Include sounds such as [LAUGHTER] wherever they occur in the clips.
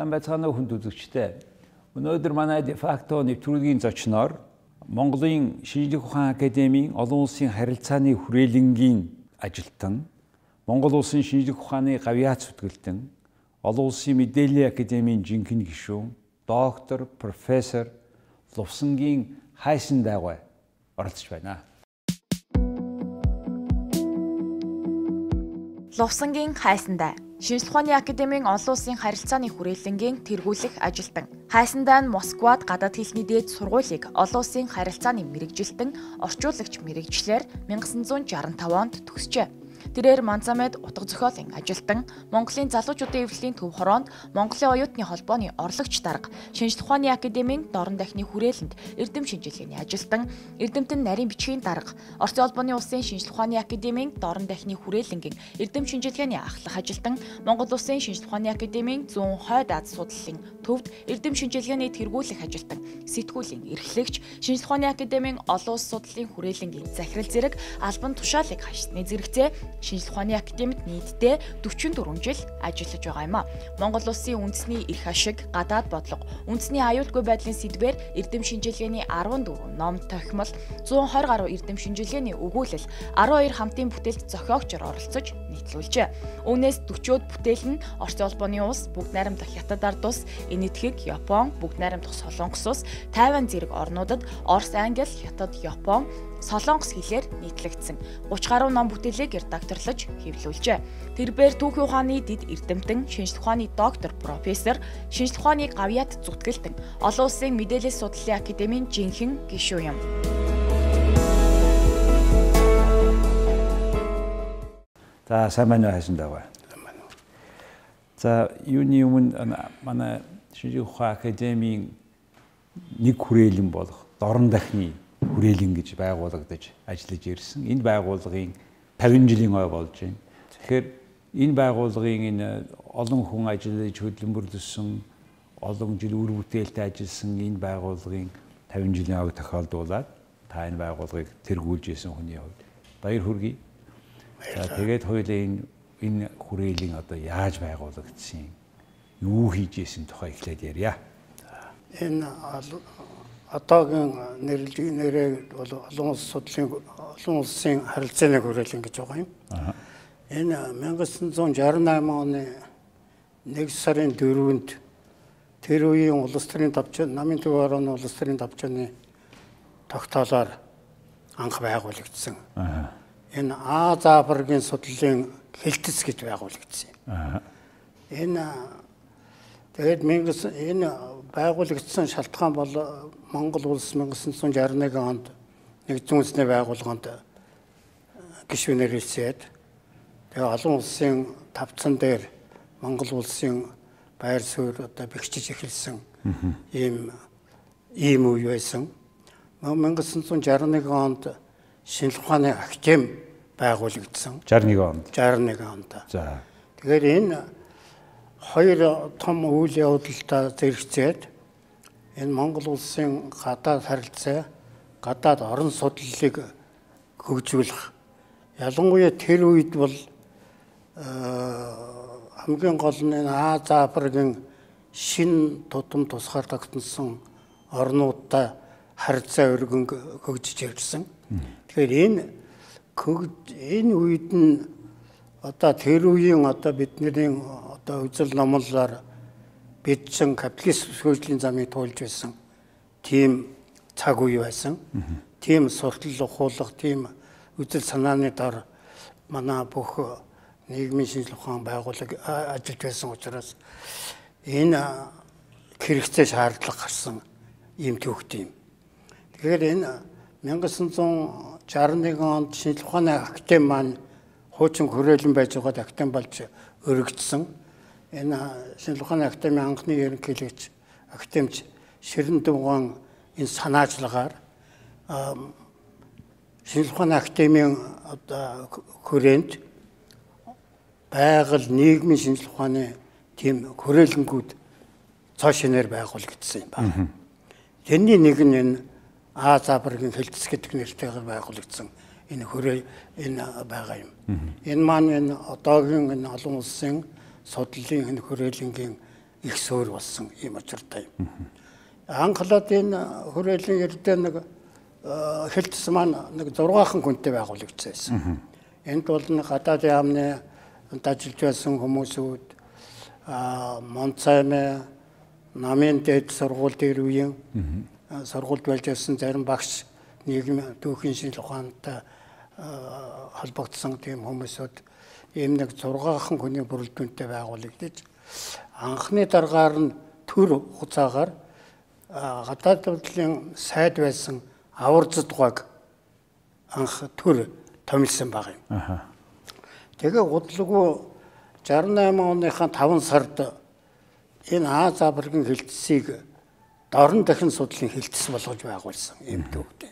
Сайн байцгаана уу хүнд үзэгчдээ. Өнөөдөр манай дефакто нэвтрүүлгийн зочноор Монголын шинжлэх ухаан академийн олон улсын харилцааны хүрээлэнгийн ажилтан, Монгол улсын шинжлэх ухааны гавьяат зүтгэлтэн, олон улсын мэдээллийн академийн жинхэнэ гишүүн, доктор, профессор Лувсангийн хайсан дайгай оролцож байна. Лувсангийн хайсандаа Шинжлэх ухааны академийн олон улсын харилцааны хүрээлэнгийн тэргүүлэх ажилтан. Хайсандаа нь Москвад гадаад хэлний дээд сургуулийг олон улсын харилцааны мэрэгжилтэн орчуулагч мэрэгчлэр 1965 онд төгсжээ. Тэрээр Манзамед утга зохиолын ажилтан, Монголын залуучуудын эвлэлийн төв хороонд Монголын оюутны холбооны орлогч дарга, Шинжлэх ухааны академийн дорн дахны хүрээлэнд эрдэм шинжилгээний ажилтан, эрдэмтэн нарийн бичгийн дарга, Орсын холбооны улсын Шинжлэх ухааны академийн дорн дахны хүрээлэнгийн эрдэм шинжилгээний ахлах ажилтан, Монгол улсын Шинжлэх ухааны академийн зүүн хойд Аз судлалын төвд эрдэм шинжилгээний тэргүүлэх ажилтан, сэтгүүлийн эрхлэгч, Шинжлэх ухааны академийн олон улс судлалын хүрээлэнгийн захирал зэрэг албан тушаалыг хашсны зэрэгцээ Шинжлэх ухааны академид нийтдээ 44 жил ажиллаж байгаа юм а. Монгол улсын үндэсний эрх ашиг, гадаад бодлого, үндэсний аюулгүй байдлын сэдвээр эрдэм шинжилгээний 14 ном тохимол, 120 гаруй эрдэм шинжилгээний өгүүлэл, 12 хамтын бүтээлд зохиогчор оролцож нийтлүүлжээ. Үүнээс 40-од бүтээл нь Орос улбооны улс, Бүгд найрамдах Хятад ард улс, Энэтхэг, Япон, Бүгд найрамдах Солонгос улс, Тайван зэрэг орнуудад Орос, Англи, Хятад, Япон, Солонгос хэлээр нийтлэгдсэн 30 гаруй ном бүтээлийг редакторлож хэвлүүлжээ. Тэрбээр түүхийн ухааны дид эрдэмтэн, шинжлэх ухааны доктор, профессор, шинжлэх ухааны гавьяат зүтгэлтэн, олон улсын мэдээлэл судлалын академийн жинхэнэ гишүүн юм. За сайн байна уу хайсан даваа. За юуны өмнө манай ухааны академийн нэг хүрээлэн болох дорн дахны хүрээлэн гэж байгуулагдаж ажиллаж ирсэн. Энэ байгууллагын 50 жилийн ой болж байна. Тэгэхээр энэ байгууллагын энэ олон хүн ажиллаж хөдөлмөрлөсөн олон жил үр бүтээлтэй ажилласан энэ байгууллагын 50 жилийн ой тохиолдуулаад та энэ байгууллагыг тэргүүлж исэн хүний хувьд баяр хүргэе. За тэгээд хоёулаа энэ энэ хүрээлийн одоо яаж байгуулагдсан юу хийж исэн тухай эхлээд ярья. Энэ одоогийн нэрлэгийн нэрээ бол олон улс судлалын олон улсын харилцааны хүрээлэн гэж байгаа юм. Энэ 1968 оны 1 сарын 4-нд тэр үеийн улс төрийн давчаа намын төв орооны улс төрийн давчааны тогтоолоор анх байгуулагдсан. Энэ Аз Африкийн судлалын хэлтэц гэж байгуулагдсан юм. Энэ тэгээд 1900 энэ байгуулагдсан шалтгаан бол Монгол улс 1961 онд нэгдсэн үндэсний байгууллаганд гишүүнээр хэлсээд тэгээ олон улсын тавцан дээр Монгол улсын байр суурь одоо бэхжиж эхэлсэн ийм ийм үе байсан. 1961 онд шинжлэх ухааны академи байгуулагдсан. 61 онд. 61 онд. За. Тэгэхээр энэ хоёр том үйл явдалтай зэрэгцээд энэ Монгол улсын гадаад харилцаа гадаад орон судлалыг хөгжүүлэх ялангуяа тэр үед бол хамгийн гол нь Аз Африкийн шин тутам тусгаар тогтносон орнуудтай харилцаа өргөн хөгжиж явсан. Тэгэхээр энэ энэ үед нь одоо тэр үеийн одоо бидний одоо үзэл номлолоор бидсэн капиталист хөгжлийн замыг туулж байсан тийм цаг үе байсан. Тийм суртал ухуулах, тийм үзэл санааны дор манай бүх нийгмийн шинжилгээ ухаан байгууллага ажиллаж байсан учраас энэ хэрэгцээ шаардлага гарсан ийм төвхт юм. Тэгэхээр энэ 1961 онд шинжилгээ ухааны академи маань хуучин хүрээлэн байж байгаад академи болж өргөжсөн энэ шинжлэх ухааны академийн анхны ерөнхийлөгч академич Ширэн Дүнгаан энэ санаачлагаар шинжлэх ухааны академийн одоо хүрээнд байгаль нийгмийн шинжлэх ухааны тийм хүрээлэнгүүд цоо шинээр байгуулагдсан юм байна. Тэрний нэг нь энэ Аз Африкийн хэлтс гэдэг нэртэйгээр байгуулагдсан энэ хүрээ энэ байгаа юм. Энэ маань энэ одоогийн энэ олон улсын судлалын энэ хүрээлэнгийн их суур болсон ийм очиртай юм. Анхлаад энэ хүрээлэн эрдээ нэг хэлтс маань нэг 6хан хүнтэй байгуулагдсан байсан. Энд бол нэг гадаад яамны ажиллаж байсан хүмүүсүүд а Монцаймэ намын дэд сургууль дээр үеийн сургуульд байж байсан зарим багш нийгэм түүхийн шинжлэх ухаантай холбогдсон тийм хүмүүсүүд ийм нэг 6хан хүний бүрэлдэхүүнтэй байгуулагдаж анхны дараагаар нь төр хугацаагаар гадаад явдлын сайд байсан аварзад гог анх төр томилсон баг юм. Аха. Тэгээ удалгүй 68 оныхаа 5 сард энэ Аз Африкийн хилцсийг дорн дахин судлалын хилцс болгож байгуулсан юм төвтэй.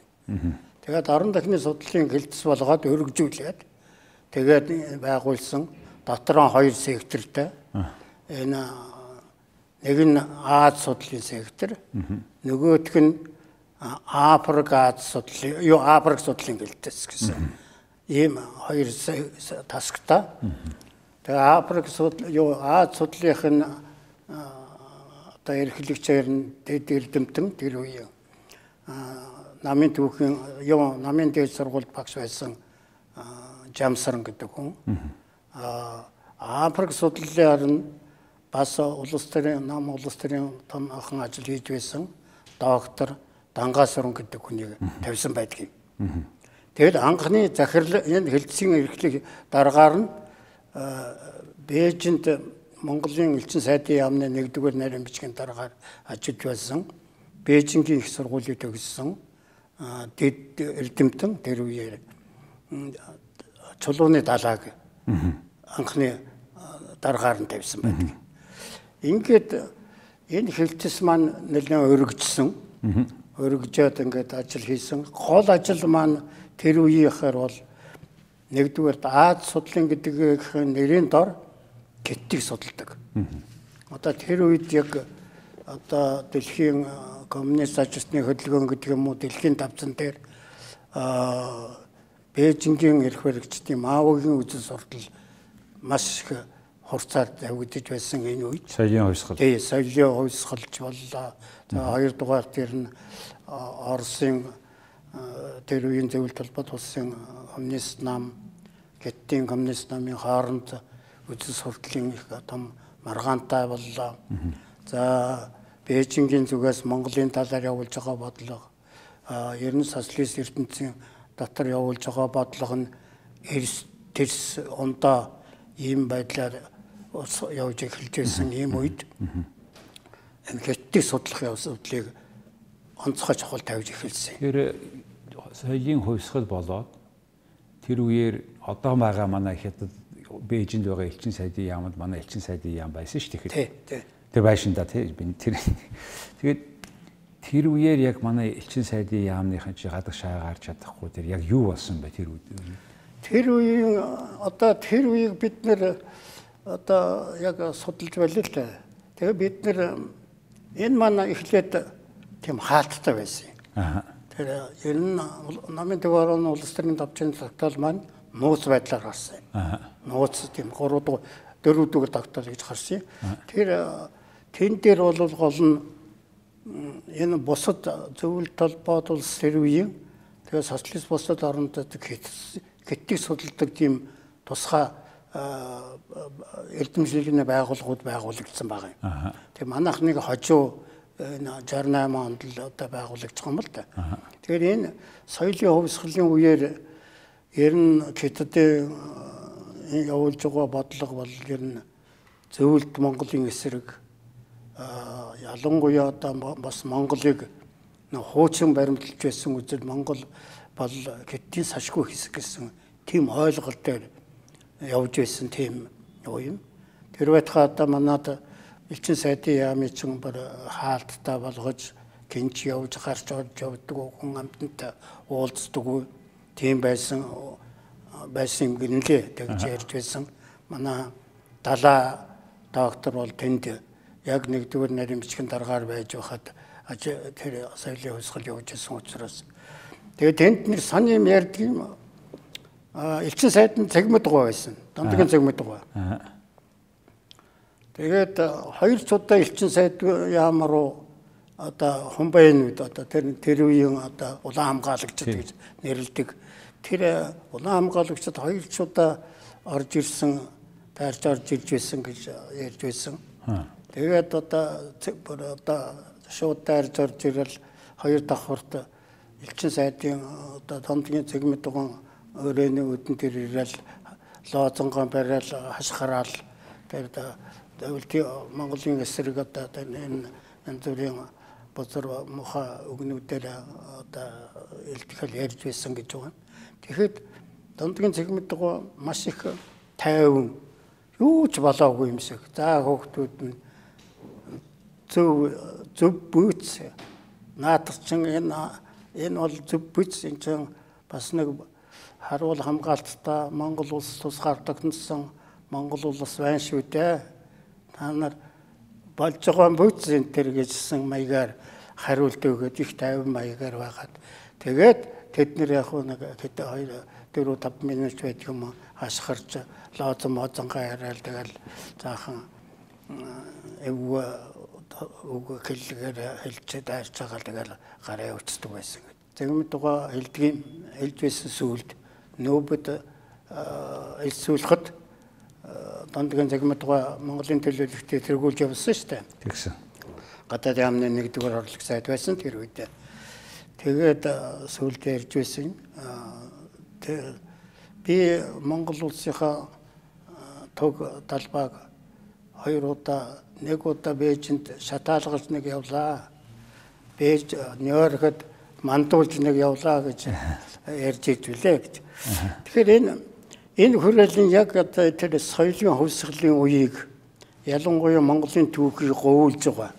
Тэгээд орон дахны судлалын хилцс болгоод өргөжүүлээд тэгээд байгуулсан дотор нь хоёр сектортай. Энэ нэг нь Аз судлалын сектор, нөгөөх нь Африк Аз судлалын юу Африк судлалын хилцс гэсэн. Ийм хоёр тасгтай. Тэгээ Африк судлал юу Аз судлалынх нь одоо эрхлэгчээр нь дэд эрдэмтэн тэр үеийн намын түүхийн юу намын дээд сургуульд багш байсан Жамсарн гэдэг хүн. Африк судлалаар нь бас улс төрийн нам улс төрийн том ахын ажил хийж байсан доктор Дангасрын гэдэг хүнийг тавьсан байдгийг. Тэгэл анхны захирал энэ хэлтсийн эрхлэг дараагаар нь Бээжинд Монголын элчин сайдын яамны нэгдүгээр нарийн бичгийн дараагаар ажиллаж байсан. Бээжингийн их сургуулийг төгссөн дэд эрдэмтэн тэр үеэр чулууны далааг анхны дараагаар нь тавьсан байдаг. Ингээд энэ хилтэс маань нэлээд өргөжсөн. Өргөжөөд ингээд ажил хийсэн. Гол ажил маань тэр үеийнхээр бол нэгдүгээр Аз судлын гэдэг нэрийн дор геттийг судалдаг. Одоо тэр үед яг одоо дэлхийн коммунист ажилтны хөдөлгөөн гэдэг юм уу дэлхийн давцан дээр Бээжингийн эрх баригчдын Маогийн үзэл суртал маш их хурцаар тавигдж байсан энэ үед. Соёлын хувьсгал. Тий, соёлын хувьсгалж боллоо. За хоёр дугаар дээр нь Оросын тэр үеийн зөвлөлт холбоот улсын коммунист нам, Геттийн коммунист намын хооронд үзэл суртлын их том маргаантай боллоо. За Бээжингийн зүгээс Монголын талаар явуулж байгаа бодлого ер нь социалист ертөнцийн дотор явуулж байгаа бодлого нь эрс тэрс ондоо ийм байдлаар явж эхэлж байсан ийм үед хэтtik судлах явдлыг онцгой чухал тавьж эхэлсэн. Тэр соёлын хувьсгал болоод тэр үеэр одоо байгаа манай хятад Бээжинд байгаа элчин сайдын яамд манай элчин сайдын яам байсан шүү дээ. Тий, тий. Тэр байшинда тий би тэр тэгээд тэр үеэр яг манай элчин сайдын яамныхан чи гадаг шаа гарч чадахгүй тэр яг юу болсон бэ тэр үед тэр үеийн одоо тэр үеийг бид нэр одоо яг судалж байлаа л да. Тэгээ бид нэр энэ манай эхлээд тийм хаалттай байсан. Аа. Тэр ер нь намын дэвэрэн улс төрийн давчны тогтоол маань нууц байдлаар гарсан. Аа. Нууц тийм 3 дугаар 4 дугаар тогтоол гэж гарсан. Тэр Тэн дээр бол гол нь энэ бусад зөвлөлт толгойд улс төрийн тэгээ социалист бусад орнуудад хэтгийг судалдаг тийм тусгай эрдэмшлэгийн байгууллагууд байгуулагдсан байгаа юм. Тэгээ манайх нэг хожуу энэ 68 онд л одоо байгуулагдсан юм л да. Тэгэхээр энэ соёлын хувьсгалын үеэр ер нь хятадын явуулж байгаа бодлого бол ер нь зөвлөлт Монголын эсрэг ялангуяа одоо бас Монголыг хуучин баримтлж байсан үзэл Монгол бол хэтийн сашгүй хэсэг гэсэн тийм ойлголт дээр явж байсан тийм юу юм. Тэр байтха одоо манад элчин сайдын яамын чин бар хаалттай болгож гинж явж гарч орж явдаг хүн амтнтай уулздаг тийм байсан байсан юм гинлээ тэгж ярьж байсан. Манай далаа доктор бол тэнд яг нэгдүгээр нарийн бичгийн дараагаар байж байхад тэр соёлын хувьсгал явж исэн учраас. Тэгээд тэнд нэг сан юм ярьдаг юм элчин сайд нь цагмд гоо байсан. Дундгийн цагмд гоо. Тэгээд хоёр цудаа элчин сайд яам руу одоо хумбайнууд одоо тэр тэр үеийн одоо улаан хамгаалагчид гэж нэрлэдэг. Тэр улаан хамгаалагчид хоёр цудаа орж ирсэн, таарч орж ирж байсан гэж ярьж байсан. Тэгээд одоо одоо шууд таарч орж ирэл хоёр давхарт элчин сайдын одоо тондгийн цэгмэд дуган өрөөний өдөн тэр ирэл лоозонгон барайл хашхараал тэр өвлтий Монголын эсрэг одоо энэ энэ зүрийн бозор муха өгнүүдээр одоо илтгэл ярьж байсан гэж байна. Тэгэхэд дундгийн цэгмэд дуган маш их тайван юу ч болоогүй юм шиг. За хүүхдүүд нь зөв зөв бүүц наадчин энэ энэ бол зөв бүүц энэ чинь бас нэг харуул хамгаалттай Монгол улс тус гардагнсан Монгол улс байна шүү дээ. Та нар болж байгаа бүүц энэ төр гэжсэн маягаар хариулт өгөөд их тайван маягаар байгаад тэгээд тэд нэр яг нэг хэд 2 4 5 минут байдаг юм хашгирч лоозон мозонгаа яриад тэгэл заахан эвгүй үг хэллэгээр хэлж дайрч байгаа тэгэл гараа өчтдөг байсан. Тэгмэд туга хэлдгийн хэлж байсан сүлд нөөбөд элсүүлэхэд дондгийн загмад туга Монголын төлөөлөлтөд тэргүүлж явсан шүү дээ. Тэгсэн. Гадаад яамны нэгдүгээр орлог сайд байсан тэр үед. Тэгээд сүлд ярьж байсан. Би Монгол улсынхаа төг талбайг хоёр удаа нэг удаа Бээжинд шатаалгаж нэг явлаа. Бээж Нью-Йоркд мандуулж нэг явлаа гэж [LAUGHS] ярьж ижвлээ гэж. Тэгэхээр энэ энэ хүрээлэн яг одоо тэр соёлын хөвсгөлийн үеийг ялангуяа Монголын түүхийг говуулж байгаа.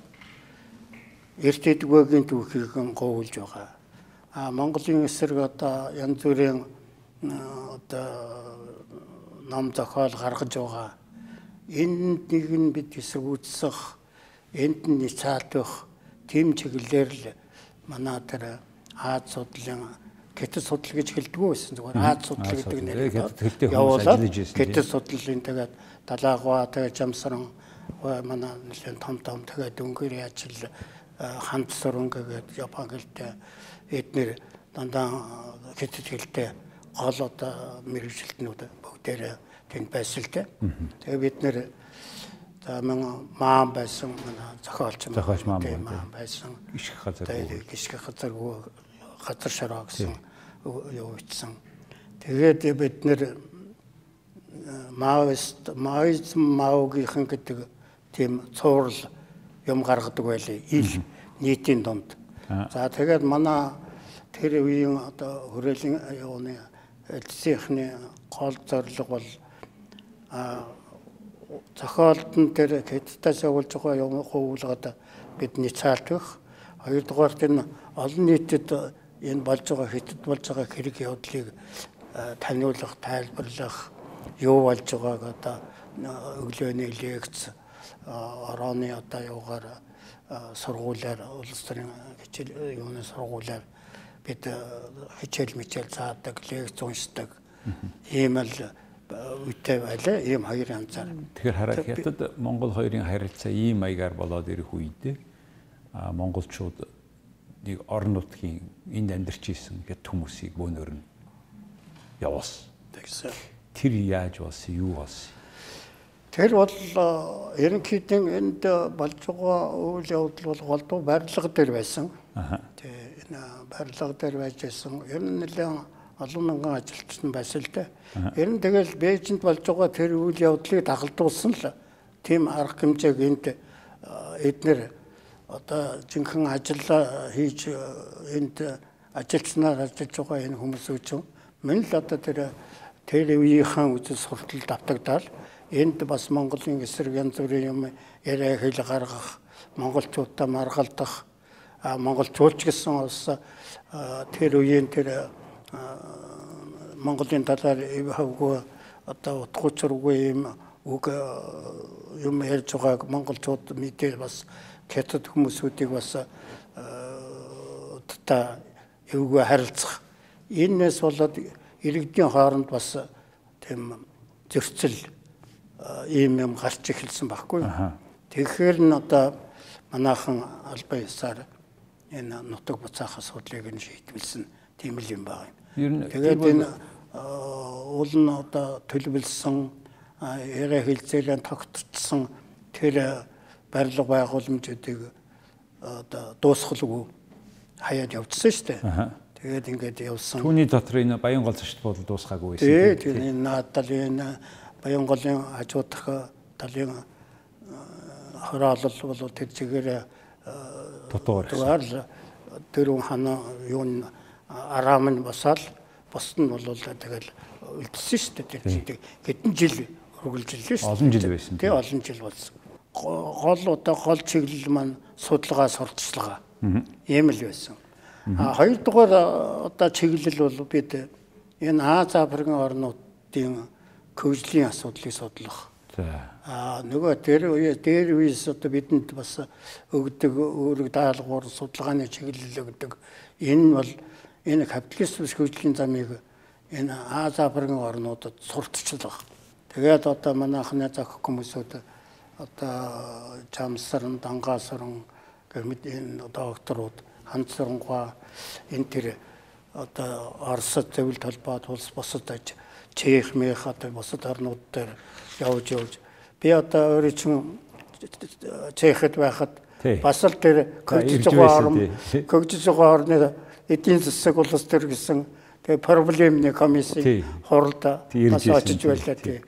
Эрт эдгөөгийн түүхийг говуулж байгаа. А Монголын эсрэг одоо янз бүрийн одоо ном зохиол гаргаж байгаа. Энд нэг нь бид эсвүүцсэх энд нь цаатах тэм чиглэлээр л манай тэр Аз судлалын гэтэл судлал гэж хэлдэггүй байсан зүгээр. Аз судлал гэдэг нэр явуулаад гэтэл судлалын тэгээд далаагва тэгээд жамсран манай нэлээд том том тэгээд дөнгөр яачил ханд суранга гэдэг Япон хэлтэй эднэр дандаа хэцэж хэлтэй гол одоо мэрэгжилтнүүд бүгдээрээ тэнд байсан л дээ. Тэгээ бид нэр за мэн маан байсан манай зохиолч маан байсан. Гიშх газар. Тэгээ гიშх газар газар шороо гэсэн юу ичсэн. Тэгээд бид нэр э, маоист маоизм маогийнхан гэдэг тийм цуврал юм гаргадаг байлээ. Ил нийтийн дунд. За тэгээд манай тэр үеийн одоо хүрээлийн юуны эцсийнхний гол зорилго бол зохиолд нь тэр хэдтээс явуулж байгаа юм хөвөлгөд бидний цаалтах хоёрдугаарт энэ олон нийтэд энэ болж байгаа хэтэд болж байгаа хэрэг явдлыг таниулах, тайлбарлах, юу болж байгааг одоо өглөөний лекц орооны одоо юугаар сургуулиар улс төрийн хичээл юуны сургуулиар бид хичээл мичээл заадаг, лекц уншдаг. Ийм л үедээ байлаа ийм хоёр янзаар. Тэгэхээр хараад хятад Монгол хоёрын харилцаа ийм маягаар болоод ирэх үед а монголчууд нэг орон нутгийн энд амьдарч исэн гэт хүмүүсийг бөөнөр нь явуулсан. Тэр яаж болсон юу болсон? Тэр бол ерөнхийдөө энд болж байгаа үйл явдал бол голдуу барилга дээр байсан. Тэг энэ барилга дээр байж байсан. Ер нь нэлээд олон мянган ажилтсан байсан л дээ. Ер нь тэгэл Бээжинд болж байгаа тэр үйл явдлыг дагалдуулсан л тийм арга хэмжээг энд эднэр одоо жинхэнэ ажил хийж энд ажилтснаар ажиллаж байгаа энэ хүмүүс үчим мөн л одоо тэр тэр үеийнхэн үзэл суртал давтагдаад энд бас Монголын эсрэг янз бүрийн юм яриа хэл гаргах монголчуудаа маргалдах монголчуулч гэсэн улс тэр үеийн тэр Монголын талаар хавгүй одоо утгуучргүй юм үг юм ярьж байгааг монголчууд мэдээ бас хятад хүмүүсүүдийг бас та эвгүй харилцах. Энэс болоод иргэдийн хооронд бас тийм зөрчил ийм юм гарч эхэлсэн байхгүй. Тэгэхээр н одоо манайхан албан ёсаар энэ нутаг буцаах асуудлыг нь шийдвэлсэн тийм л юм байна. Тэгээд энэ уул нь одоо төлөвлөсөн яриа хэлцээлэн тогтцсон тэр барилга байгууламжуудыг одоо дуусгалгүй хаяад явуулсан шүү дээ. Тэгээд ингээд явсан. Түүний дотор энэ Баянгол зочд буудал дуусгаагүй байсан. Тийм энэ надад энэ Баянголын хажуудах талын хороолол бол тэр чигээр дутуугаар дөрвөн хана юу араам нь босаал босд нь бол тэгэл үлдсэн шүү дээ. Тэр хэдэн жил үргэлжилсэн шүү дээ. Олон жил байсан. Тий олон жил болсон. Гол одоо гол чиглэл маань судалгаа сурталчилгаа. Ийм л байсан. А хоёрдугаар одоо чиглэл бол бид энэ Аз Африкийн орнуудын хөгжлийн асуудлыг судлах. А нөгөө тэр үе дээр үеэс одоо бидэнд бас өгдөг өөрөг даалгавар судалгааны чиглэл өгдөг. Энэ бол энэ капиталист хөгжлийн замыг энэ Аз Африкийн орнуудад сурталчлах. Тэгээд одоо манайхны зохих хүмүүсүүд одоо Чамсарн, Дангаасран гэмэд энэ докторууд ханцрангуа энэ тэр одоо Оросд зөвлөлт холбоод улс босод аж Чех, Мех одоо бусад орнууд дээр явж явж. Би одоо өөрөө чинь Чехэд байхад бас л тэр хөгжиж байгаа орн хөгжиж байгаа орны эдийн засаг улс төр гэсэн Тэгээ проблемны комиссийн хуралд бас очиж байлаа тий.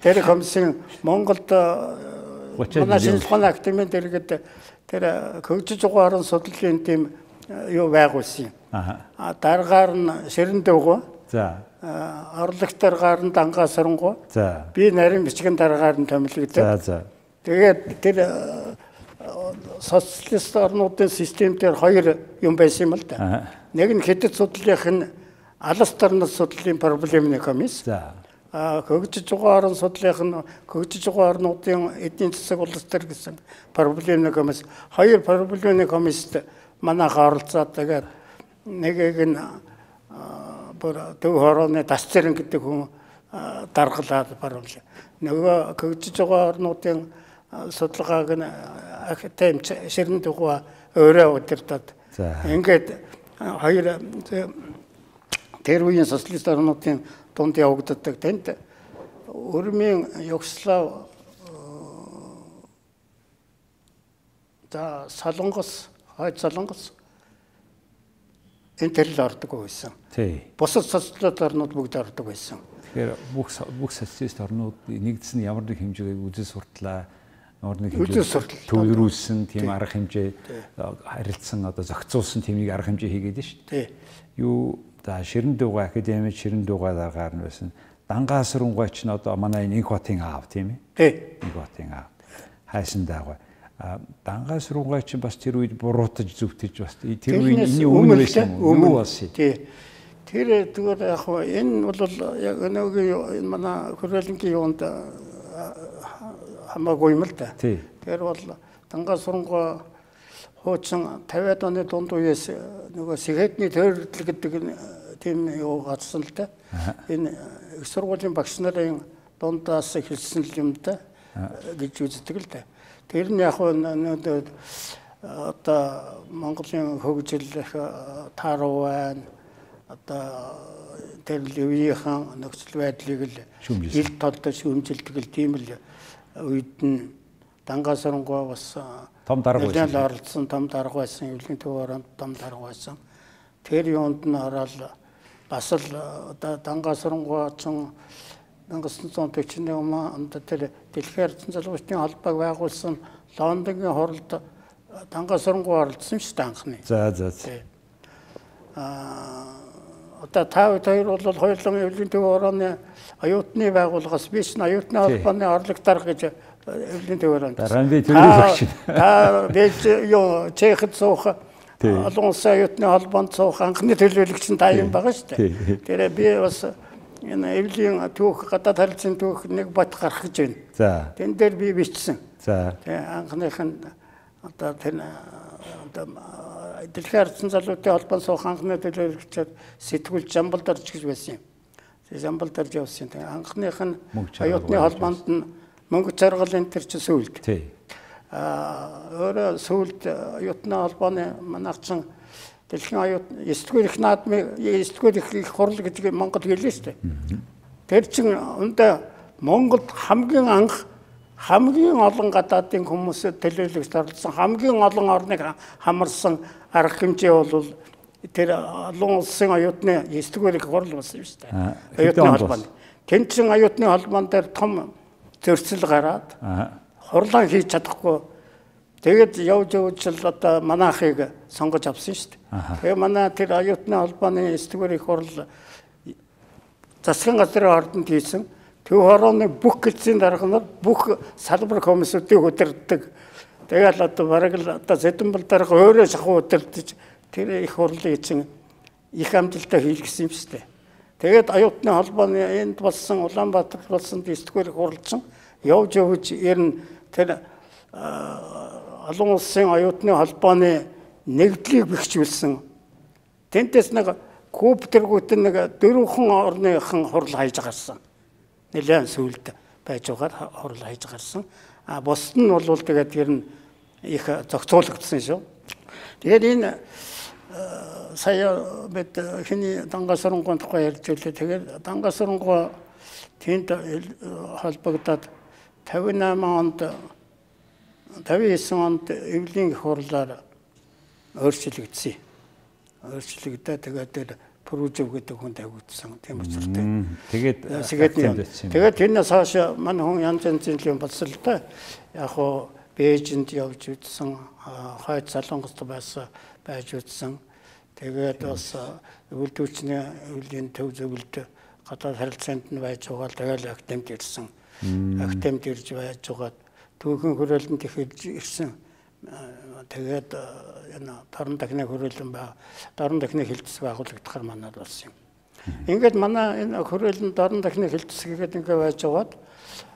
Тэр комиссийн Монголд манай шинжилгээний академид дэргэд тэр хөгжиж байгаа орон судлалын тийм юу байгуулсан юм. Аа дараагаар нь ширэн дөвгөө. За. Орлогтор гарн дангаасрангуу. За. Би нарийн бичгэн дараагаар нь томилогдсон. За за. Тэгээд тэр социалист орнуудын систем дээр хоёр юм байсан юм л да. Нэг нь хэдэд судлалынх нь алс тарнас судлалын проблемны комисс. За. А хөгжиж байгаа орн судлалынх нь хөгжиж байгаа орнуудын эдийн засаг улс төр гэсэн проблемны комисс. Хоёр проблемны комиссд манайх оролцоод тэгээд нэгийг нь бүр төв хорооны тас зэрэг гэдэг хүн даргалаад баруул. Нөгөө хөгжиж байгаа орнуудын судалгааг нь академи ширэн дугуй өөрөө удирдаад ингээд хоёр тэр үеийн социалист орнуудын дунд явагддаг тэнд өрмийн Югослав за Солонгос, хойд Солонгос энэ төрөл ордог байсан. Тий. Бусад социалист орнууд бүгд ордог байсан. Тэгэхээр бүх бүх социалист орнууд нэгдсэн ямар нэг хэмжээг үзэл суртлаа ямар нэг хэмжээ төвлөрүүлсэн тийм арга хэмжээ харилцсан одоо зохицуулсан нэг арга хэмжээ хийгээд шүү дээ. Юу За ширэн дууга академид ширэн дууга дараагаар нь байсан. Дангаасрангуй ч н одоо манай инх хотын аав тийм ээ. Инх хотын аав. Хайсан даагүй. А дангаасрангуй ч бас тэр үед буруутаж зүвтэж бас тэр үед энэ өмнө байсан юм уу болсон. Тий. Тэр зүгээр яг энэ бол яг нэг энэ манай хөрөлөнгийн юунд хамаагүй юм л да. Тэр бол дангаасрангуй хуучин 50-аад оны дунд үеэс нөгөө Сэхэдний тойрол гэдэг тийм юу гацсан л да. Энэ их сургуулийн багш нарын дундаас эхэлсэн юм да гэж үздэг л да. Тэр нь яг нь одоо Монголын хөгжил тааруу байна. Одоо тэр үеийнхэн нөхцөл байдлыг л ил толдож шүүмжилдэг л тийм л үед нь дангаасрангуй бас том дарга байсан. Нэлээд оролцсон том дарга байсан, эвлэгийн төв оронд том дарга байсан. Тэр юунд нь ороод бас л одоо дангаасрангуйчин 1941 онд тэр дэлхийн ардсан залуучдын холбоог байгуулсан Лондонгийн хуралд дангаасрангуй оролцсон шүү дээ анхны. За за. Аа одоо та хоёр бол хоёулын эвлэгийн төв орооны оюутны байгууллагаас биш нь оюутны холбооны орлог дарга гэж эвлэгийн төв ороонд. Та бич юу Чехэд суух олон улсын оюутны холбоонд суух анхны төлөөлөгч нь та юм байгаа шүү дээ. Тэр би бас энэ эвлийн түүх гадаад харилцааны түүх нэг бот гарах гэж байна. За. Тэн дээр би бичсэн. За. Тэгээ анхных нь одоо тэр одоо дэлхийн ардсан залуутын холбоон суух анхны төлөөлөгчөд сэтгүүл Жамбал дорж гэж байсан юм. Тэгээ Жамбал дорж явсан. Тэгээ анхных нь оюутны холбоонд нь Монгол жаргалын тэр чи сүүлд. Тий. Аа өөрөө сүүлд оюутны холбооны манайхчин дэлхийн оюутны 9 дугаар их наадмын 9 дугаар их хурал гэдэг Монгол гэлээ шүү дээ. Тэр чин өндөө Монголд хамгийн анх хамгийн олон гадаадын хүмүүс төлөөлөгч оролцсон хамгийн олон орныг хамарсан арга хэмжээ бол тэр олон улсын оюутны 9 дугаар их хурал болсон юм шүү дээ. Оюутны холбооны. Тэнцэн оюутны холбоон дээр том зөрчил гараад хурлаа хийж чадахгүй тэгээд явж явж л одоо манайхыг сонгож авсан шүү дээ. Тэгээ манай тэр оюутны холбооны 9-р их хурл засгийн газрын ордонд хийсэн төв хорооны бүх гэлцийн дарга нар бүх салбар комиссуудыг удирддаг. Тэгэл одоо бараг л одоо Зэдэнбал дарга өөрөө шахуу удирдах тэр их хурлын эзэн их амжилтаа хийлгэсэн юм шүү дээ. Тэгээд оюутны холбооны энд болсон Улаанбаатар болсон 9-р хурлцсан явж явж ер нь тэр олон улсын оюутны холбооны нэгдлийг бэхжүүлсэн. Тэнтэс нэг куб тэргүүт нэг дөрвөн орныхан хурал хайж гарсан. Нэлээд сүлд байж байгаа хурал хайж гарсан. А бусд нь бол тэгээд ер нь их зохицуулагдсан шүү. Тэгээд энэ сая бид хиний дангасрангуун тухай ярьж үлээ. Тэгээд дангасрангуун тэнд холбогдоод 58 онд 59 онд эвлийн хурлаар өөрчлөгдсөн. Өөрчлөгдөө тэгээд тэр Пружев гэдэг хүн тавигдсан тийм учиртай. Тэгээд тэгээд тэрнээс хойш манай хүн янз янзын юм болсон л да. Яг хуу Бээжинд явж үзсэн, хойд Солонгост байсан байж үзсэн. Тэгээд бас өвөлдүүлчний өвлийн төв зөвлөлд гадаад харилцаанд нь байж байгаа л тэгэл актемд ирсэн актемд ирж байж байгаад түүхэн хөрөөлөнд ихэлж ирсэн. Тэгээд энэ дорн дахны хөрөөлөн ба дорн дахны хилцэс байгуулагдахаар манад болсон юм. Ингээд манай энэ хөрөөлөн дорн дахны хилцэсгээд ингээд байж байгаад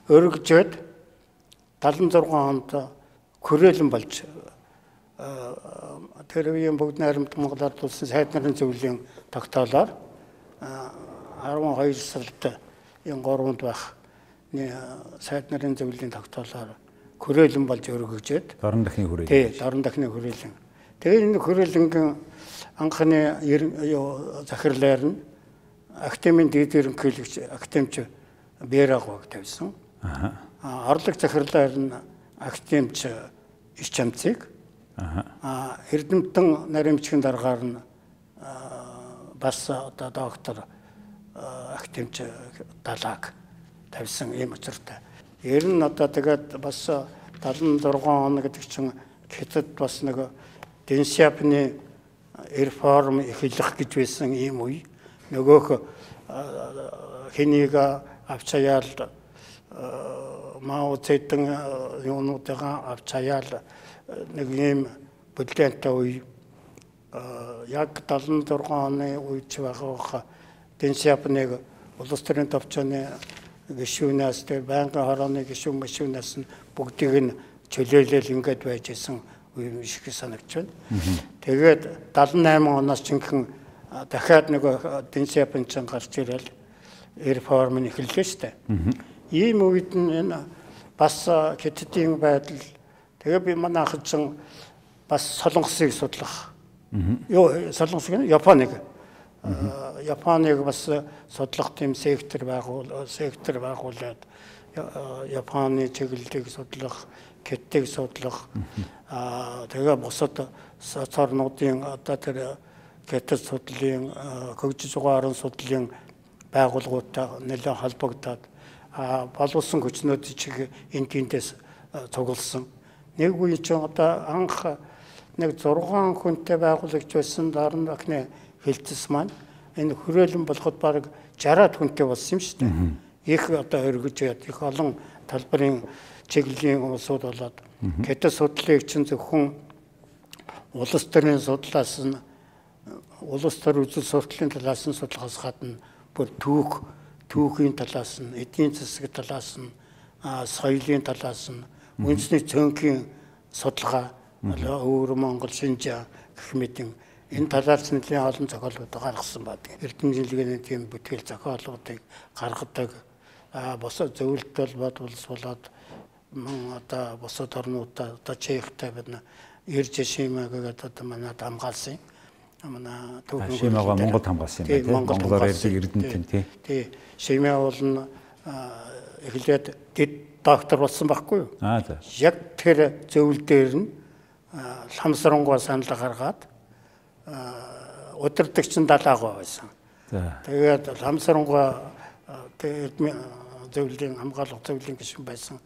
өргөжөөд 76 онд хөрөөлөн болж тэр үеийн бүгд найрамд Монгол ард улсын сайд нарын зөвлөлийн тогтоолоор 12 сард энэ 3-нд байх сайд нарын зөвлөлийн тогтоолоор хүрээлэн болж өргөгжөөд дорн дахны хүрээлэн. Тий, дорн дахны хүрээлэн. Тэгээд энэ хүрээлэнгийн анхны захирлаар нь актемийн дээд ерөнхийлөгч актемч Бэрагог тавьсан. Аа. Орлог захирлаар нь актемч Ичамцыг. Аа. Эрдэмтэн наримчгийн дараагаар нь бас одоо доктор актемч Далааг тавьсан юм учиртай. Ер нь одоо тэгээд бас 76 он гэдэг чинь хятад бас нэг Денсиапны реформ эхлэх гэж байсан ийм үе. Нөгөөх хэнийг авчаяал Мао Цзэдэн юунуудаа авчаяал нэг ийм бүлээнтэй үе яг 76 оны үед байгаа Денсиапныг улс төрийн төвчөний гişүүнээс тэр байнгын хорооны гişүүн машинаас нь бүгдийг нь чөлөөлөл ингээд байж исэн үе шиг санагч байна. Тэгээд 78 оноос чинхэн дахиад нэг Дэнс Япончин гарч ирэл реформ нь эхэллээ дээ. Ийм үед нь энэ бас хятадын байдал тэгээ би манай ахчин бас солонгосыг судлах. Юу солонгос гэнэ Японыг Японыг бас судлах тийм сектор байгуул сектор байгуулад Японы чиглэлийг судлах, кеттийг судлах тэгээ бусад соцорнуудын одоо тэр кеттед судлалын хөгжиж байгаа орон судлалын байгууллагуудтай нэлээд холбогдоод боловсон хүчнүүд чиг энэ тиймдээс цугласан. Нэг үе чинь одоо анх нэг 6 хүнтэй байгуулагч байсан Дорн охины хилцэс маань энэ хүрээлэн болоход баг 60-аад хүнтэй болсон юм шүү дээ. Их одоо өргөж яд их олон талбарын чиглэлийн улсууд болоод гэдэг судлалыг чинь зөвхөн улс төрийн судлаас нь улс төр үзэл сурталчилын талаас нь судлахаас гадна бүр түүх түүхийн талаас нь эдийн засаг талаас нь соёлын талаас нь үндэсний цөөнхийн судалгаа өвөр Монгол Шинжаан гэх мэт юм энэ талаарч нэлийн олон зохиолууд гаргасан байдаг. Эрдэм жилгээний тийм бүтээл зохиолуудыг гаргадаг босоо зөвлөлт бол улс болоод мөн одоо бусад орнуудаа одоо Чехтэй бид ирж шимэ гэдэг одоо манайд хамгаалсан. Манай төвхөн шимэгаа Монгол хамгаалсан юм байна. Монголоор ярьдаг Эрдэнэтэн тий. Тий. Шимэ бол нь эхлээд дэд доктор болсон байхгүй юу? Аа за. Яг тэр зөвл дээр нь ламсрангуй санал гаргаад удирдагч нь далаагаа байсан. За. Тэгээд ламсрангуй тэгээд зөвлөлийн хамгаалах зөвлөлийн гишүүн байсан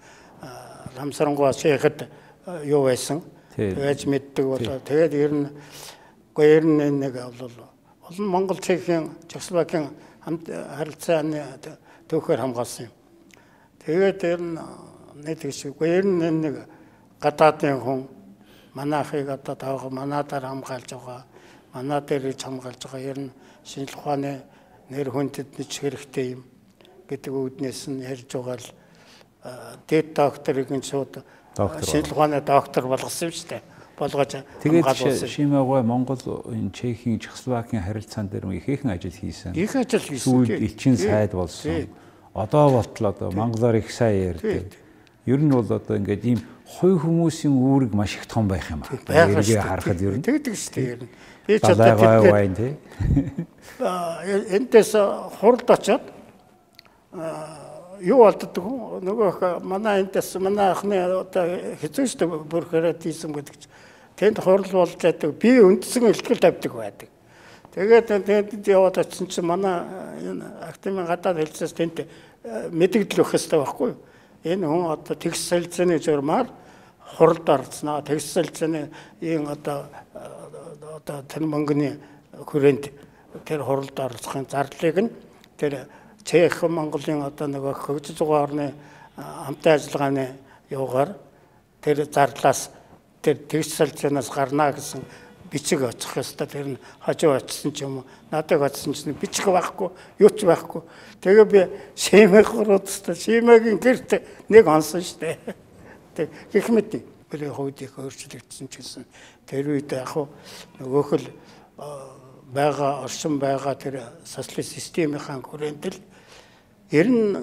ламсрангуй шейхэд юу байсан. Тэгэж мэддэг болоо. Тэгээд ер нь үгүй ер нь нэг бол олон Монгол Чехийн Чехословакийн хамт харилцааны төвхөр хамгаалсан юм. Тэгээд ер нь нэг тийш үгүй ер нь нэг гадаадын хүн манайхыг одоо таага манадаар хамгаалж байгаа. Манаа дээр ич хамгаалж байгаа. Ер нь шинжлэх ухааны нэр хүндэд нэг хэрэгтэй юм гэдэг үүднээс нь ярьж байгаа л дээд докторыг нь шууд шинжлэх ухааны доктор болгосон юм шүү дээ болгож тэгээд Шимагой Монгол энэ Чехийн Чехословакийн харилцаан дээр ихээхэн ажил хийсэн. Их ажил хийсэн. Сүүл элчин сайд болсон. Одоо болтол одоо монголоор их сайн ярьдаг. Ер нь бол одоо ингээд ийм хой хүмүүсийн үүрэг маш их том байх юм аа. Эргээ харахад ер нь тэгдэг шүү дээ ер нь. Би ч одоо тий. Энтэс хурд очоод юу болддог нөгөө манай энтэс манай анхны одоо хэзээ шүү дээ бүрхээрээ тийсэн гэдэг чинь тэнд хурал болж байдаг би үндсэн ихтгэл тавьдаг байдаг. Тэгээд тэнд яваад очсон чинь манай энэ академийн гадаад хэлцээс тэнд мэдэгдэл өгөх хэрэгтэй байхгүй юу? Энэ хүн одоо тэгс солилцооны журмаар хуралд орцноо тэгс солилцооны ийм одоо одоо тэр мөнгөний хүрээнд тэр хуралд орцохын зарлыг нь тэр Чех Монголын одоо нөгөө хөгжиж байгаа орны хамтын ажиллагааны юугаар тэр зарлаас тэр тэгш салжнаас гарна гэсэн бичиг очих ёстой. Тэр нь хажуу очсон ч юм уу надад очсон ч бичиг байхгүй юу ч байхгүй. Тэгээ би шимэг хуруудтай шимэгийн гэрт нэг онсон штэ. Тэг гэх мэт бүрийн хувьд их өөрчлөгдсөн ч гэсэн тэр үед яг нөгөөх л байгаа оршин байгаа тэр социалист системийн хүрээнд л ер нь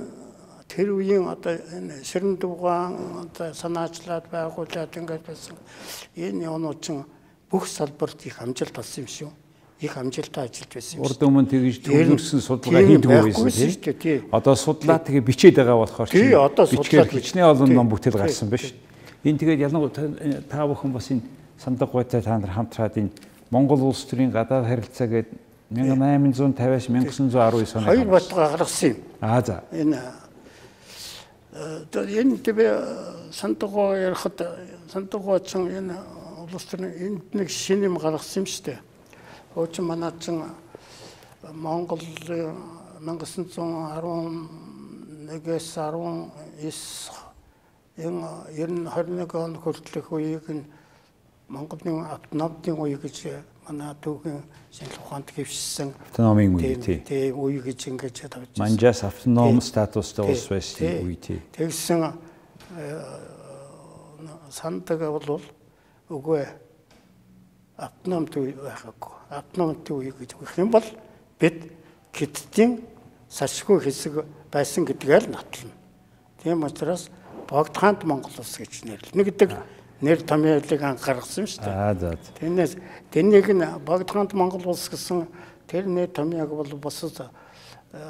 тэр үеийн одоо энэ ширэн дугаан одоо санаачлаад байгуулад ингээд байсан энэ юмнууд чинь бүх салбарт их амжилт олсон юм шүү. Их амжилттай ажиллаж байсан юм. Урд өмнө тэгж төвлөрсөн судалгаа хийдэг байсан тийм. Одоо судлаа тэгээ бичээд байгаа болохоор чи бичгээр хичнээн олон ном бүтээл гарсан биш. Энэ тэгээд ялангуяа та бүхэн бас энэ сандаг гойтой та нар хамтраад энэ Монгол улс төрийн гадаад харилцаа гэдэг 1850-аас 1919 оны хоёр бодлого гаргасан юм. Аа за. Энэ э, энэ тэвэ сандгоо ярихад сандгоо ч энэ улс төрийн энд нэг шинэ юм гаргасан юм шүү дээ. Ууч манад ч Монгол 1911-ээс 19 энэ 90 21 он хүртэлх үеийг нь Монголын автономийн үе гэж манай түүхэн шинжлэх ухаанд хэвшсэн автономийн үе тий. Үе гэж ингэж тавьж байна. Манжаас автоном статустай улс байсан үе тий. Тэгсэн э, сандаг бол үгүй автономт үе байхгүй. Автономт үе гэж өгөх юм бол бид хиттийн салшгүй хэсэг байсан гэдгээр л нотлно. Тийм учраас Богдхаант Монгол улс гэж нэрлэнэ гэдэг нэр томьёолыг анх гаргасан шүү дээ. Аа за. Тэрнээс тэрнийг нь Богдхаант Монгол улс гэсэн тэр нэр томьёог бол бусад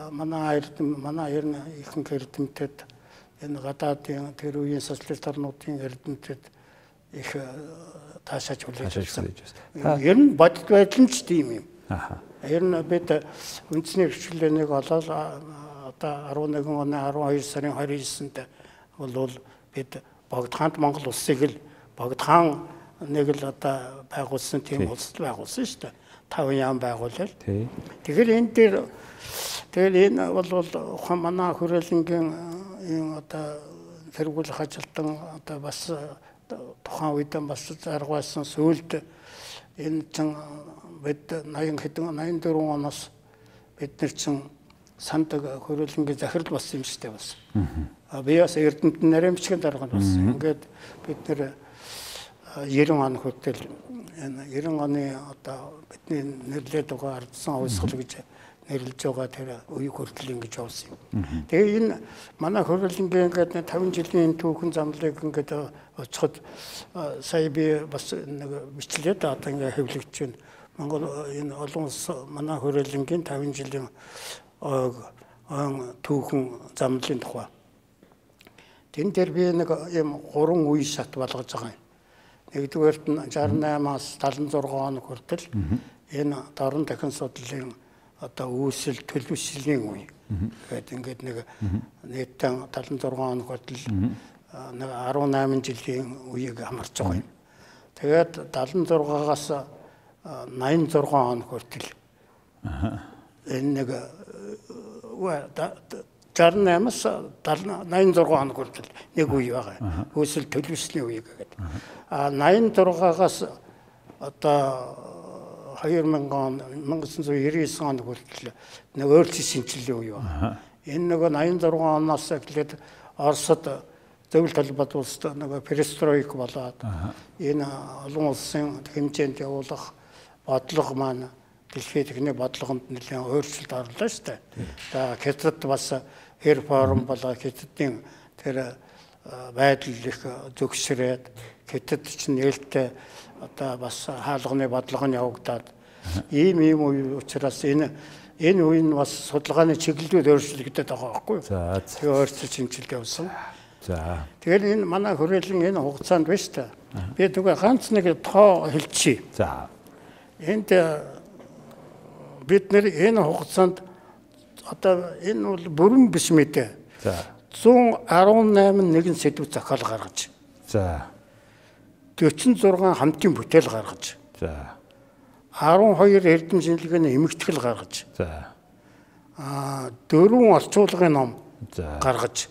манай эрдэм манай ер нь ихэнх эрдэмтэд энэ гадаадын тэр үеийн социалист орнуудын эрдэмтэд их таашааж хүлээж авсан. Ер нь бодит байдал нь ч тийм юм. Аха. Ер нь бид үндэсний хвчлэнийг олоод одоо 11 оны 12 сарын 29-нд бол бид Богдхаант Монгол улсыг л Богдхан нэг л одоо байгуулсан тийм улс байгуулсан шүү дээ. Тав яам байгуулал. Тэгэхээр энэ дээр тэгэхээр энэ бол ухаан манай хүрээлэнгийн энэ одоо тэргүүлэх ажилтан одоо бас тухайн үед бас заргуулсан сүулт энэ чин бид 80 хэдэн 84 оноос бид нар чин санд хөрөлнгийн захирал болсон юм шүү дээ бас. Аа. Би бас Эрдэнэт наримчгийн дарганд болсон. Ингээд бид нэр 90 он хүртэл энэ 90 оны одоо бидний нэрлээд байгаа ардсан хувьсгал гэж нэрлж байгаа тэр үеийг хүртэл ингэж явуулсан юм. Тэгээ энэ манай хөрөлнгийн ингээд 50 жилийн түүхэн замлыг ингээд оцоход сая би бас нэг бичлээд одоо ингээд хэвлэгдэж байна. Монгол энэ олон улс манай хөрөлнгийн 50 жилийн түүхэн замлын тухай. Тэн дээр би нэг юм гурван үе шат болгож байгаа юм. Нэгдүгээрт нь 68-аас 76 хоног хүртэл энэ дорн дахин судлалын одоо үүсэл төлөвшлийн үе. Тэгээд ингээд нэг нийтдээ 76 хоног хүртэл нэг 18 жилийн үеийг хамарч байгаа юм. Тэгээд 76-аас 86 хоног хүртэл энэ нэг 68-аас 86 хоног хүртэл нэг үе байгаа. Үүсэл төлөвшлийн үе гэдэг. А 86-аас одоо 2000 он 1999 он хүртэл нэг өөрчлөлт шинжилгээ үе байна. Энэ нөгөө 86 оноос эхлээд Оросд зөвлөлт талбад улсад нөгөө перестройк болоод энэ олон улсын хэмжээнд явуулах бодлого маань дэлхийн техник бодлогонд нэлээд өөрчлөлт орлоо шүү дээ. За хятад бас хэр форум болоо хятадын тэр байдал их зөвшрээд хятад чинь нээлттэй одоо бас хаалганы бодлого нь явагдаад ийм ийм үе учраас энэ энэ үе нь бас судалгааны чиглэлүүд өөрчлөгдөд байгаа байхгүй юу? За. Тэгээ өөрчлөлт шинжилт явсан. За. Тэгэхээр энэ манай хүрээлэн энэ хугацаанд биш та. Би тэгээ ганц нэг тоо хэлчихье. За. Энд бид нэр энэ хугацаанд одоо энэ бол бүрэн биш мэдээ. За. 118 нэгэн сэдв зохиол гаргаж. За. 46 хамтын бүтээл гаргаж. За. 12 эрдэм шинжилгээний эмэгтгэл гаргаж. За. Аа дөрвөн орчуулгын ном гаргаж.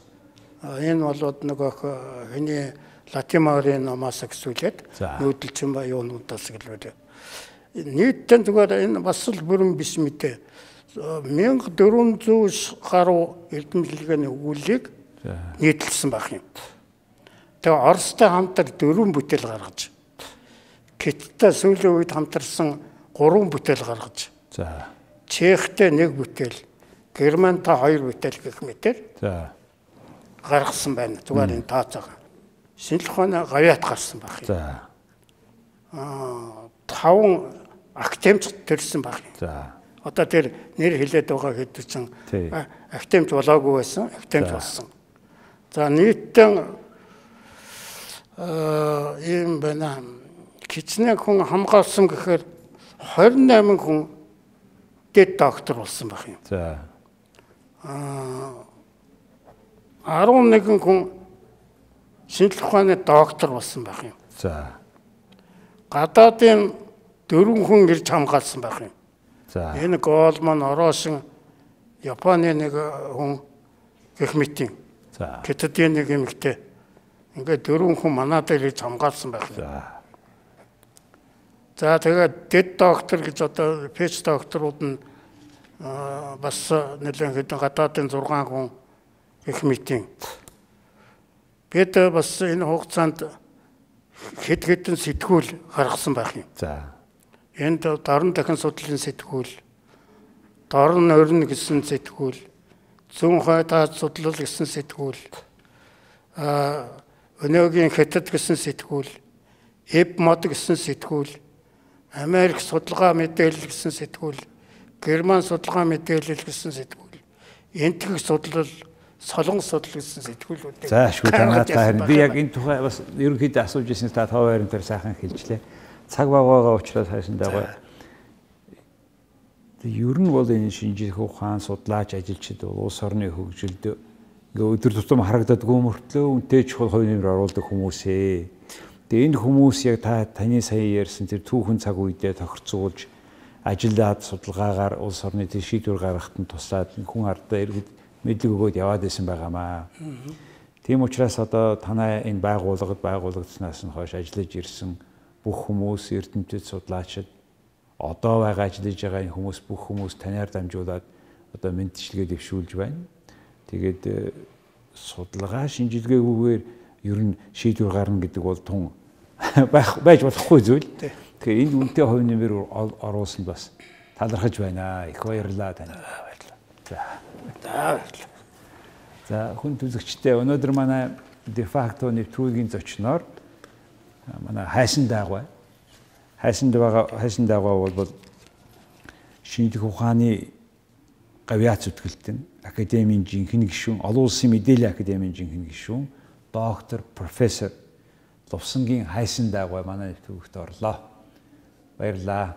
Энэ болоод нөгөө хэний Латимарын номоос гэсүүлээд За. нүүдэлчин ба юунуудаас гэлвэр. Нийтдээ зүгээр энэ бас л бүрэн биш мэдээ. 1400 гаруй эрдэм шинжилгээний өгүүллийг За. нийтлсэн байх юм. Тэгээ Оростой хамтар дөрвөн бүтээл гаргаж. Киттэй сүүлийн үед хамтарсан гурван бүтээл гаргаж. За. Чехтэй нэг бүтээл, Германтай хоёр бүтээл гэх мэтэр За. гаргасан байна. Зүгээр энэ тооцоогоо. Шинжлэх ухааны гавьяат гарсан байх юм. За. Аа таван актемч төрсэн юм. За. Одоо тэр нэр хилээд байгаа хэд Тий. актемч болоогүй байсан, актемч болсон. За нийтдээ аа ийм байна. Кичнээ хүн хамгаалсан гэхээр 28 хүн дэд доктор болсон байх юм. За. Аа 11 хүн шинжлэх ухааны доктор болсон байх юм. За. Гадаадын дөрвөн хүн ирж хамгаалсан байх юм. За. Энэ Голман, Оросын, Японы нэг хүн гэх мэтийн За. Хятадын нэг эмэгтэй. Ингээд дөрвөн хүн манад ирж хамгаалсан байх юм. За. За тэгээд дэд доктор гэж одоо печ докторууд нь аа, бас нэлээд хэдэн гадаадын 6 хүн гэх мэтийн. Бид бас энэ хугацаанд хэд хэдэн сэтгүүл гаргасан байх юм. За. Энд дорн дахин судлалын сэтгүүл, дорн орн гэсэн сэтгүүл, зүүн хойдаад судлал гэсэн сэтгүүл, аа өнөөгийн хятад гэсэн сэтгүүл, эбмод гэсэн сэтгүүл, Америк судалгаа мэдээлэл гэсэн сэтгүүл, Герман судалгаа мэдээлэл гэсэн сэтгүүл, энтгэх судлал, солонгос судлал гэсэн сэтгүүлүүд. За шүү танаа та харин би яг энэ тухай бас ерөнхийдөө асууж ирсэн та тав байран дээр сайхан хэлжлээ. Цаг багаагаа уучраас хайсан даа. Тэг ер нь бол энэ шинжлэх ухаан судлаач ажилчид бол улс орны хөгжилд ингээ өдөр тутам харагддаггүй мөртлөө үнтэй чухал нэмэр оруулдаг хүмүүсээ. Тэгээ энэ хүмүүс яг та таны сая ярьсан тэр түүхэн цаг үедээ тохирцуулж ажиллаад судалгаагаар улс орны тэр шийдвэр гаргахад нь туслаад хүн ардаа иргэд мэдлэг өгөөд яваад исэн байгаамаа. Тийм учраас одоо танай энэ байгууллагад байгуулагдсанаас нь хойш ажиллаж ирсэн бүх хүмүүс эрдэмтэд судлаачид одоо байгаа ажиллаж байгаа энэ хүмүүс бүх хүмүүс танаар дамжуулаад одоо мэдчилгээ дэвшүүлж байна. Тэгээд э, судалгаа шинжилгээгүйгээр ер нь шийдвэр гарна гэдэг бол тун [LAUGHS] байж болохгүй зүйл. Тэгэхээр энд үнэтэй хувь нэмэр оруулсан бас талархаж байна. Их баярлалаа тань. баярлалаа. За. Баярлалаа. За хүн түлэгчтэй өнөөдөр манай дефакто нэвтрүүлгийн зочноор манай хайсан даагвай. Хайсан даага хайсан даагвай бол шинжлэх ухааны гавьяац зүтгэлтэн академийн жинхэнэ гишүүн олон улсын мэдээллийн академийн жинхэнэ гишүүн доктор профессор Лувсангийн хайсан даагвай манай нэвтрүүлэгт орлоо. Баярлалаа.